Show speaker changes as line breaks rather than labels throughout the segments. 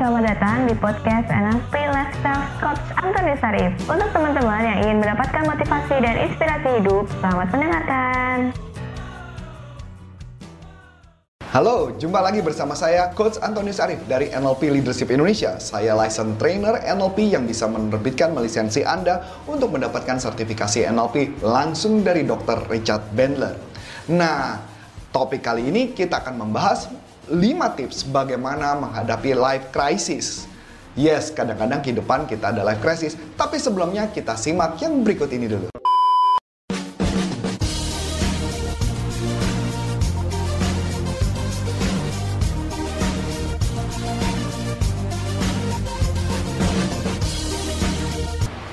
selamat datang di podcast NLP Lifestyle Coach Antoni Sarif. Untuk teman-teman yang ingin mendapatkan motivasi dan inspirasi hidup, selamat mendengarkan.
Halo, jumpa lagi bersama saya Coach Antoni Sarif dari NLP Leadership Indonesia. Saya license trainer NLP yang bisa menerbitkan melisensi Anda untuk mendapatkan sertifikasi NLP langsung dari Dr. Richard Bandler. Nah, topik kali ini kita akan membahas 5 tips bagaimana menghadapi life crisis. Yes, kadang-kadang kehidupan kita ada life crisis, tapi sebelumnya kita simak yang berikut ini dulu.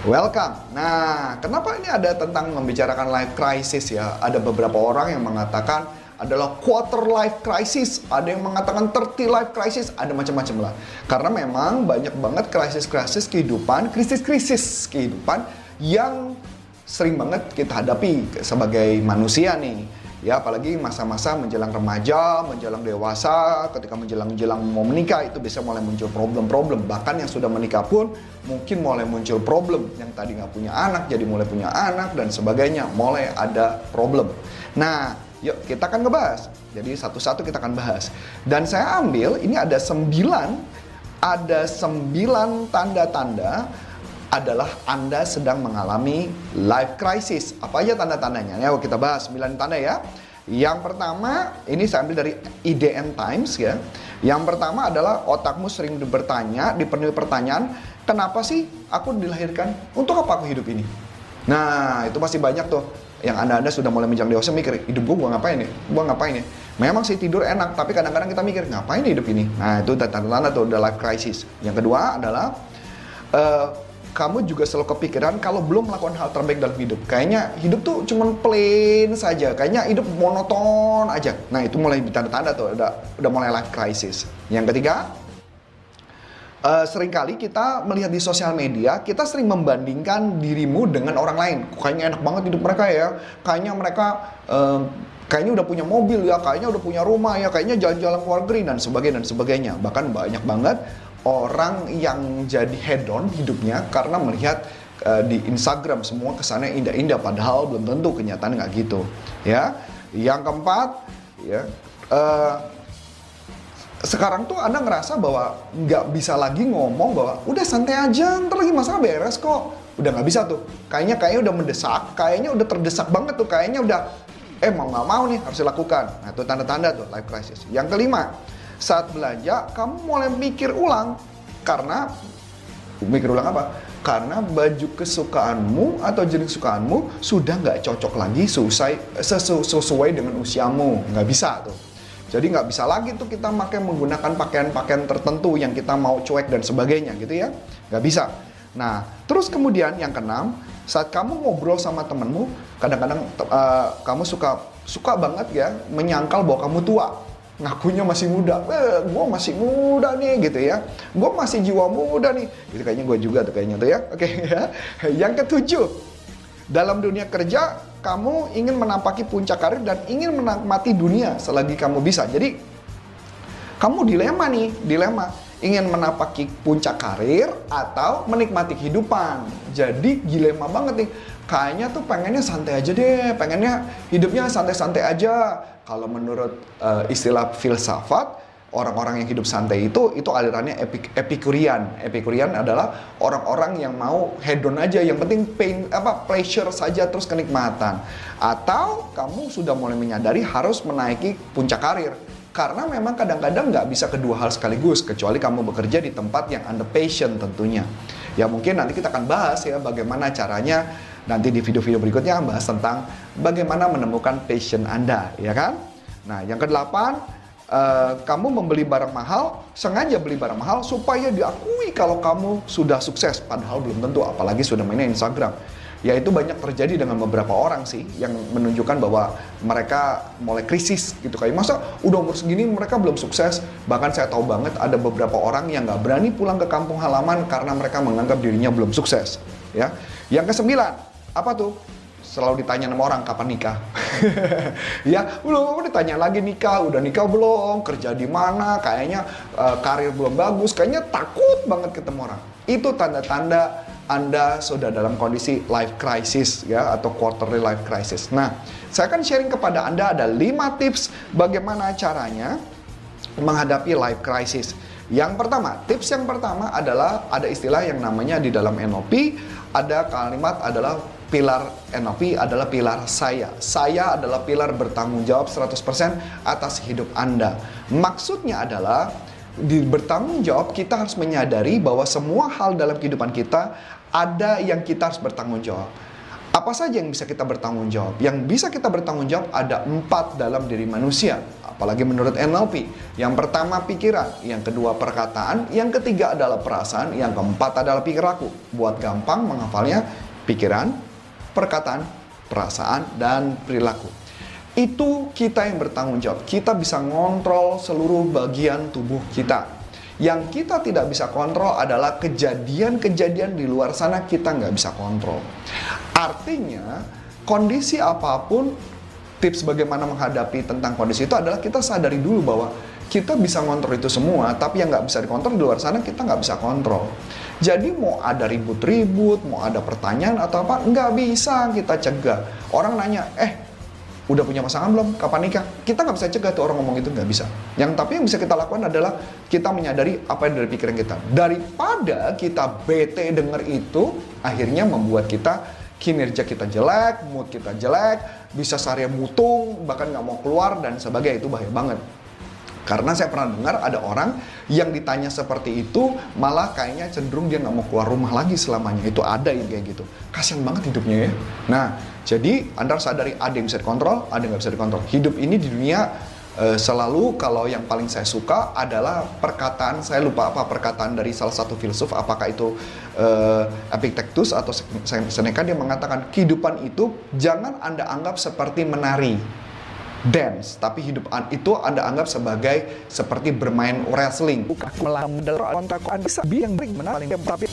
Welcome. Nah, kenapa ini ada tentang membicarakan life crisis ya? Ada beberapa orang yang mengatakan adalah quarter life crisis, ada yang mengatakan 30 life crisis, ada macam-macam lah. Karena memang banyak banget krisis-krisis kehidupan, krisis-krisis kehidupan yang sering banget kita hadapi sebagai manusia nih. Ya, apalagi masa-masa menjelang remaja, menjelang dewasa, ketika menjelang-jelang mau menikah itu bisa mulai muncul problem-problem. Bahkan yang sudah menikah pun mungkin mulai muncul problem. Yang tadi nggak punya anak jadi mulai punya anak dan sebagainya, mulai ada problem. Nah, Yuk kita akan ngebahas. Jadi satu-satu kita akan bahas. Dan saya ambil ini ada sembilan, ada sembilan tanda-tanda adalah Anda sedang mengalami life crisis. Apa aja tanda-tandanya? Ya kita bahas sembilan tanda ya. Yang pertama, ini saya ambil dari IDN Times ya. Yang pertama adalah otakmu sering bertanya, dipenuhi pertanyaan, kenapa sih aku dilahirkan? Untuk apa aku hidup ini? Nah, itu pasti banyak tuh yang anda-anda sudah mulai menjang dewasa mikir hidup gue gue ngapain ya? Gue ngapain ya? Memang sih tidur enak tapi kadang-kadang kita mikir ngapain hidup ini? Nah itu tanda-tanda tuh the life crisis. Yang kedua adalah uh, kamu juga selalu kepikiran kalau belum melakukan hal terbaik dalam hidup. Kayaknya hidup tuh cuman plain saja kayaknya hidup monoton aja. Nah itu mulai tanda-tanda tuh udah udah mulai life crisis. Yang ketiga uh, sering kali kita melihat di sosial media, kita sering membandingkan dirimu dengan orang lain. Kayaknya enak banget hidup mereka ya. Kayaknya mereka uh, kayaknya udah punya mobil ya, kayaknya udah punya rumah ya, kayaknya jalan-jalan keluar negeri dan sebagainya dan sebagainya. Bahkan banyak banget orang yang jadi hedon hidupnya karena melihat uh, di Instagram semua kesannya indah-indah padahal belum tentu kenyataan nggak gitu ya yang keempat ya uh, sekarang tuh anda ngerasa bahwa nggak bisa lagi ngomong bahwa udah santai aja ntar lagi masalah beres kok. Udah nggak bisa tuh. Kayaknya kayaknya udah mendesak kayaknya udah terdesak banget tuh kayaknya udah eh mau nggak mau nih harus dilakukan. Nah itu tanda-tanda tuh life crisis. Yang kelima saat belanja kamu mulai mikir ulang karena mikir ulang apa? Karena baju kesukaanmu atau jenis kesukaanmu sudah nggak cocok lagi sesuai sesuai dengan usiamu. Nggak bisa tuh jadi nggak bisa lagi tuh kita pakai menggunakan pakaian-pakaian tertentu yang kita mau cuek dan sebagainya gitu ya. Nggak bisa. Nah, terus kemudian yang keenam, saat kamu ngobrol sama temenmu, kadang-kadang uh, kamu suka suka banget ya menyangkal bahwa kamu tua. Ngakunya masih muda, eh, gue masih muda nih gitu ya. Gue masih jiwa muda nih. Gitu kayaknya gue juga tuh kayaknya tuh ya. Oke ya. Yang ketujuh, dalam dunia kerja kamu ingin menampaki puncak karir dan ingin menikmati dunia selagi kamu bisa. Jadi kamu dilema nih, dilema ingin menampaki puncak karir atau menikmati kehidupan. Jadi dilema banget nih. Kayaknya tuh pengennya santai aja deh, pengennya hidupnya santai-santai aja. Kalau menurut uh, istilah filsafat, orang-orang yang hidup santai itu itu alirannya epik, epikurian. Epikurian adalah orang-orang yang mau hedon aja, yang penting pain apa pleasure saja terus kenikmatan. Atau kamu sudah mulai menyadari harus menaiki puncak karir. Karena memang kadang-kadang nggak bisa kedua hal sekaligus kecuali kamu bekerja di tempat yang under passion tentunya. Ya mungkin nanti kita akan bahas ya bagaimana caranya nanti di video-video berikutnya bahas tentang bagaimana menemukan passion Anda, ya kan? Nah, yang kedelapan, uh, kamu membeli barang mahal, sengaja beli barang mahal supaya diakui kalau kamu sudah sukses, padahal belum tentu, apalagi sudah mainnya Instagram. Ya itu banyak terjadi dengan beberapa orang sih yang menunjukkan bahwa mereka mulai krisis gitu kayak masa udah umur segini mereka belum sukses? Bahkan saya tahu banget ada beberapa orang yang nggak berani pulang ke kampung halaman karena mereka menganggap dirinya belum sukses ya. Yang kesembilan apa tuh selalu ditanya sama orang kapan nikah. ya, belum ditanya lagi nikah, udah nikah belum, kerja di mana, kayaknya uh, karir belum bagus, kayaknya takut banget ketemu orang. Itu tanda-tanda anda sudah dalam kondisi life crisis ya atau quarterly life crisis. Nah, saya akan sharing kepada Anda ada 5 tips bagaimana caranya menghadapi life crisis. Yang pertama, tips yang pertama adalah ada istilah yang namanya di dalam NLP ada kalimat adalah pilar NLP adalah pilar saya. Saya adalah pilar bertanggung jawab 100% atas hidup Anda. Maksudnya adalah di bertanggung jawab kita harus menyadari bahwa semua hal dalam kehidupan kita ada yang kita harus bertanggung jawab. Apa saja yang bisa kita bertanggung jawab? Yang bisa kita bertanggung jawab ada empat dalam diri manusia. Apalagi menurut NLP. Yang pertama pikiran, yang kedua perkataan, yang ketiga adalah perasaan, yang keempat adalah perilaku. Buat gampang menghafalnya, pikiran, perkataan, perasaan, dan perilaku. Itu kita yang bertanggung jawab. Kita bisa ngontrol seluruh bagian tubuh kita yang kita tidak bisa kontrol adalah kejadian-kejadian di luar sana kita nggak bisa kontrol. Artinya, kondisi apa pun, tips bagaimana menghadapi tentang kondisi itu adalah kita sadari dulu bahwa kita bisa kontrol itu semua, tapi yang nggak bisa dikontrol di luar sana kita nggak bisa kontrol. Jadi mau ada ribut-ribut, mau ada pertanyaan atau apa, nggak bisa kita cegah. Orang nanya, eh udah punya pasangan belum? Kapan nikah? Kita nggak bisa cegah tuh orang ngomong itu nggak bisa. Yang tapi yang bisa kita lakukan adalah kita menyadari apa yang dari pikiran kita. Daripada kita bete denger itu, akhirnya membuat kita kinerja kita jelek, mood kita jelek, bisa seharian mutung, bahkan nggak mau keluar dan sebagainya itu bahaya banget. Karena saya pernah dengar ada orang yang ditanya seperti itu malah kayaknya cenderung dia nggak mau keluar rumah lagi selamanya. Itu ada yang kayak gitu. Kasian banget hidupnya ya. Nah, jadi Anda sadari ada yang bisa dikontrol, ada yang nggak bisa dikontrol. Hidup ini di dunia uh, selalu kalau yang paling saya suka adalah perkataan saya lupa apa perkataan dari salah satu filsuf apakah itu uh, Epictetus atau Seneca dia mengatakan kehidupan itu jangan Anda anggap seperti menari dance, tapi hidup itu Anda anggap sebagai seperti bermain wrestling. Bukan melamdel kontak Anda yang beri menaling tapi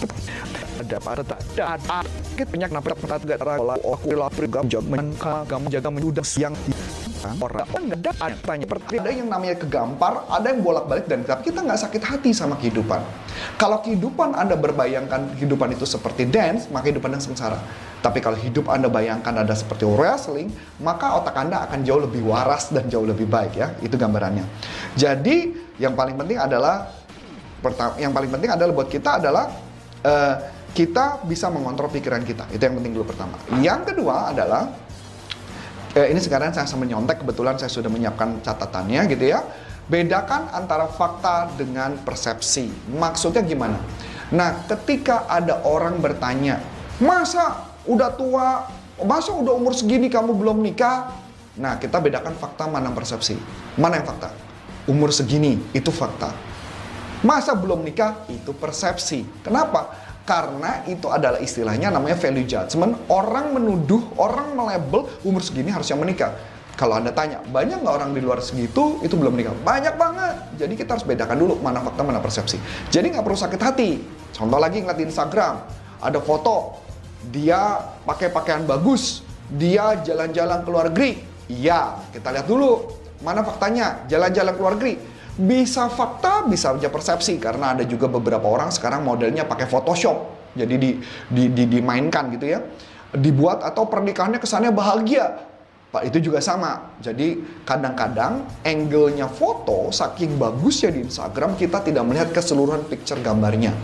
ada pada ada kita banyak naprak gak rala aku lapar gam jog gam jaga menudah siang orang nggak ada tanya ada yang namanya kegampar ada yang bolak balik dan tapi kita nggak sakit hati sama kehidupan. Kalau kehidupan anda berbayangkan kehidupan itu seperti dance maka hidup anda sengsara. Tapi kalau hidup anda bayangkan ada seperti wrestling maka otak anda akan jauh lebih waras dan jauh lebih baik ya. Itu gambarannya. Jadi yang paling penting adalah yang paling penting adalah buat kita adalah uh, kita bisa mengontrol pikiran kita. Itu yang penting dulu pertama. Yang kedua adalah eh, ini sekarang saya sambil nyontek kebetulan saya sudah menyiapkan catatannya gitu ya. Bedakan antara fakta dengan persepsi. Maksudnya gimana? Nah, ketika ada orang bertanya, "Masa udah tua? Masa udah umur segini kamu belum nikah?" Nah, kita bedakan fakta mana persepsi. Mana yang fakta? Umur segini itu fakta. Masa belum nikah itu persepsi. Kenapa? Karena itu adalah istilahnya namanya value judgment. Orang menuduh, orang melabel umur segini harusnya menikah. Kalau Anda tanya, banyak nggak orang di luar segitu itu belum menikah? Banyak banget. Jadi kita harus bedakan dulu mana fakta, mana persepsi. Jadi nggak perlu sakit hati. Contoh lagi ngeliat di Instagram, ada foto, dia pakai pakaian bagus, dia jalan-jalan ke luar negeri. Iya, kita lihat dulu mana faktanya, jalan-jalan ke luar negeri bisa fakta, bisa aja persepsi karena ada juga beberapa orang sekarang modelnya pakai Photoshop. Jadi di, di, di dimainkan gitu ya. Dibuat atau pernikahannya kesannya bahagia. Pak itu juga sama. Jadi kadang-kadang angle-nya foto saking bagus ya di Instagram kita tidak melihat keseluruhan picture gambarnya.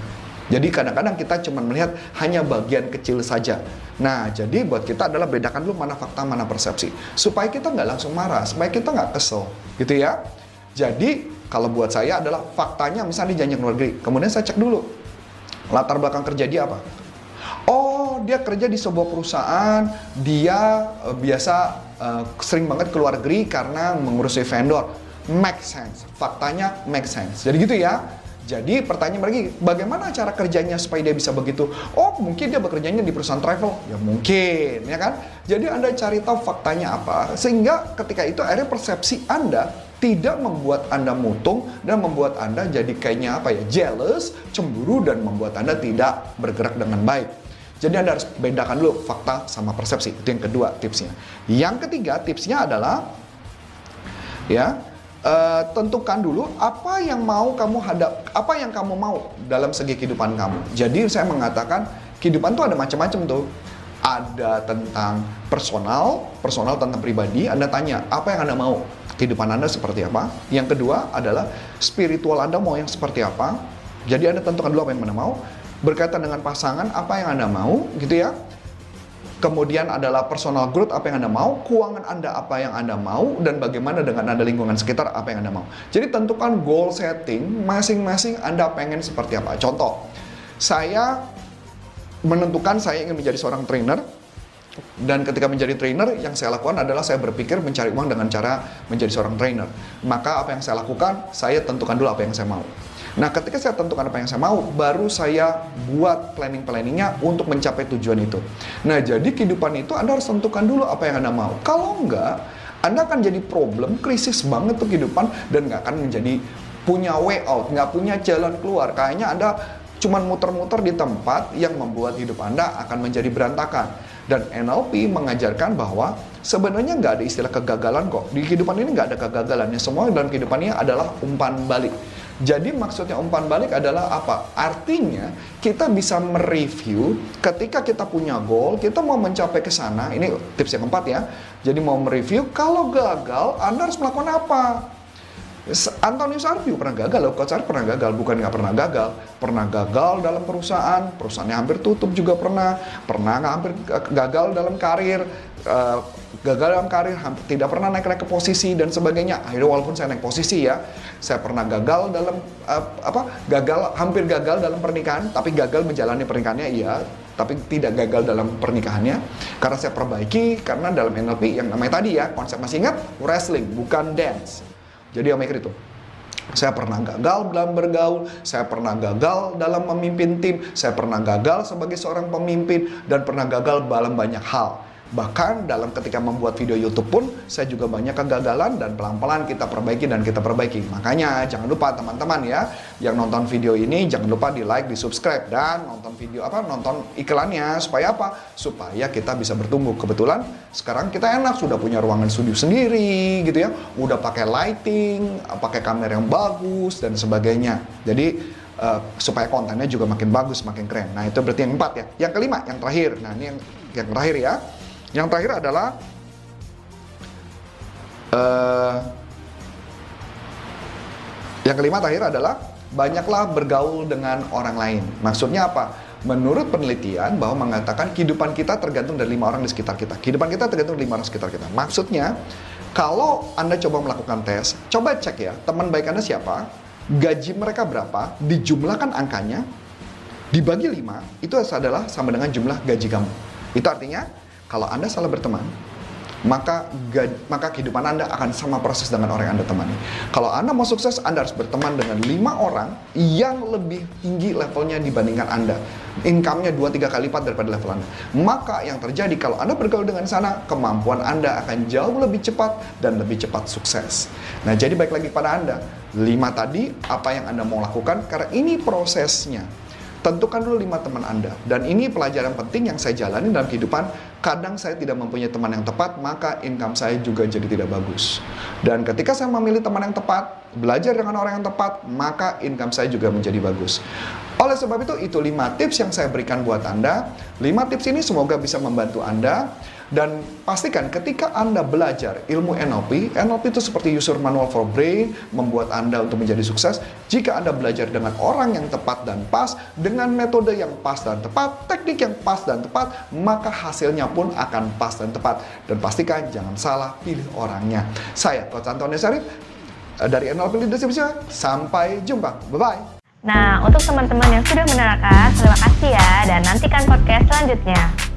Jadi kadang-kadang kita cuma melihat hanya bagian kecil saja. Nah, jadi buat kita adalah bedakan dulu mana fakta, mana persepsi. Supaya kita nggak langsung marah, supaya kita nggak kesel. Gitu ya. Jadi kalau buat saya adalah faktanya misalnya janji luar negeri. Kemudian saya cek dulu latar belakang kerja dia apa. Oh, dia kerja di sebuah perusahaan, dia uh, biasa uh, sering banget keluar negeri karena mengurusi vendor. Make sense. Faktanya make sense. Jadi gitu ya. Jadi pertanyaan lagi, bagaimana cara kerjanya supaya dia bisa begitu? Oh, mungkin dia bekerjanya di perusahaan travel. Ya mungkin, ya kan? Jadi Anda cari tahu faktanya apa, sehingga ketika itu akhirnya persepsi Anda tidak membuat Anda mutung dan membuat Anda jadi kayaknya apa ya, jealous, cemburu dan membuat Anda tidak bergerak dengan baik. Jadi Anda harus bedakan dulu fakta sama persepsi. Itu yang kedua tipsnya. Yang ketiga tipsnya adalah ya uh, tentukan dulu apa yang mau kamu hadap, apa yang kamu mau dalam segi kehidupan kamu. Jadi saya mengatakan kehidupan tuh ada macam-macam tuh. Ada tentang personal, personal tentang pribadi. Anda tanya apa yang Anda mau, kehidupan Anda seperti apa. Yang kedua adalah spiritual Anda mau yang seperti apa. Jadi Anda tentukan dulu apa yang Anda mau berkaitan dengan pasangan apa yang Anda mau gitu ya. Kemudian adalah personal growth apa yang Anda mau, keuangan Anda apa yang Anda mau, dan bagaimana dengan Anda lingkungan sekitar apa yang Anda mau. Jadi tentukan goal setting masing-masing Anda pengen seperti apa. Contoh, saya menentukan saya ingin menjadi seorang trainer, dan ketika menjadi trainer, yang saya lakukan adalah saya berpikir mencari uang dengan cara menjadi seorang trainer. Maka apa yang saya lakukan, saya tentukan dulu apa yang saya mau. Nah, ketika saya tentukan apa yang saya mau, baru saya buat planning-planningnya untuk mencapai tujuan itu. Nah, jadi kehidupan itu Anda harus tentukan dulu apa yang Anda mau. Kalau enggak, Anda akan jadi problem, krisis banget tuh kehidupan, dan nggak akan menjadi punya way out, nggak punya jalan keluar. Kayaknya Anda cuma muter-muter di tempat yang membuat hidup Anda akan menjadi berantakan. Dan NLP mengajarkan bahwa sebenarnya nggak ada istilah kegagalan kok. Di kehidupan ini nggak ada kegagalannya. Semua dalam kehidupannya adalah umpan balik. Jadi maksudnya umpan balik adalah apa? Artinya kita bisa mereview ketika kita punya goal, kita mau mencapai ke sana. Ini tips yang keempat ya. Jadi mau mereview, kalau gagal, Anda harus melakukan apa? Antonius Arvio pernah gagal Coach Arvio pernah gagal, bukan nggak pernah gagal, pernah gagal dalam perusahaan, perusahaannya hampir tutup juga pernah, pernah hampir gagal dalam karir, uh, gagal dalam karir, hampir tidak pernah naik-naik ke posisi dan sebagainya. Akhirnya walaupun saya naik posisi ya, saya pernah gagal dalam uh, apa? Gagal, hampir gagal dalam pernikahan, tapi gagal menjalani pernikahannya iya, tapi tidak gagal dalam pernikahannya karena saya perbaiki karena dalam NLP yang namanya tadi ya konsep masih ingat wrestling bukan dance jadi yang mikir itu. Saya pernah gagal dalam bergaul, saya pernah gagal dalam memimpin tim, saya pernah gagal sebagai seorang pemimpin, dan pernah gagal dalam banyak hal. Bahkan dalam ketika membuat video YouTube pun saya juga banyak kegagalan dan pelan-pelan kita perbaiki dan kita perbaiki. Makanya jangan lupa teman-teman ya yang nonton video ini jangan lupa di like, di subscribe dan nonton video apa nonton iklannya supaya apa? Supaya kita bisa bertumbuh. Kebetulan sekarang kita enak sudah punya ruangan studio sendiri gitu ya, udah pakai lighting, pakai kamera yang bagus dan sebagainya. Jadi Uh, supaya kontennya juga makin bagus, makin keren. Nah itu berarti yang empat ya. Yang kelima, yang terakhir. Nah ini yang yang terakhir ya. Yang terakhir adalah uh, yang kelima terakhir adalah banyaklah bergaul dengan orang lain. Maksudnya apa? Menurut penelitian bahwa mengatakan kehidupan kita tergantung dari lima orang di sekitar kita. Kehidupan kita tergantung dari lima orang di sekitar kita. Maksudnya, kalau Anda coba melakukan tes, coba cek ya, teman baik Anda siapa, gaji mereka berapa, dijumlahkan angkanya, dibagi lima, itu adalah sama dengan jumlah gaji kamu. Itu artinya kalau Anda salah berteman, maka maka kehidupan Anda akan sama proses dengan orang yang Anda temani. Kalau Anda mau sukses, Anda harus berteman dengan lima orang yang lebih tinggi levelnya dibandingkan Anda. Income-nya 2-3 kali lipat daripada level Anda. Maka yang terjadi kalau Anda bergaul dengan sana, kemampuan Anda akan jauh lebih cepat dan lebih cepat sukses. Nah, jadi baik lagi pada Anda. Lima tadi, apa yang Anda mau lakukan, karena ini prosesnya. Tentukan dulu lima teman Anda. Dan ini pelajaran penting yang saya jalani dalam kehidupan. Kadang saya tidak mempunyai teman yang tepat, maka income saya juga jadi tidak bagus. Dan ketika saya memilih teman yang tepat, belajar dengan orang yang tepat, maka income saya juga menjadi bagus. Oleh sebab itu, itu lima tips yang saya berikan buat Anda. Lima tips ini semoga bisa membantu Anda dan pastikan ketika Anda belajar ilmu NLP, NLP itu seperti user manual for brain, membuat Anda untuk menjadi sukses. Jika Anda belajar dengan orang yang tepat dan pas, dengan metode yang pas dan tepat, teknik yang pas dan tepat, maka hasilnya pun akan pas dan tepat. Dan pastikan jangan salah pilih orangnya. Saya Coach Antoni Sarif dari NLP Leadership Sampai jumpa. Bye-bye.
Nah, untuk teman-teman yang sudah menerangkan, terima kasih ya dan nantikan podcast selanjutnya.